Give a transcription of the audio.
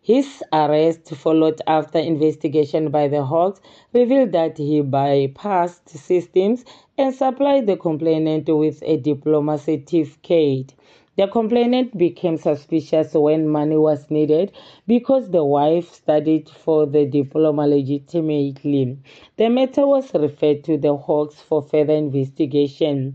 His arrest followed after investigation by the Hawks revealed that he bypassed systems and supplied the complainant with a diploma certificate. The complainant became suspicious when money was needed because the wife studied for the diploma legitimately. The matter was referred to the Hawks for further investigation.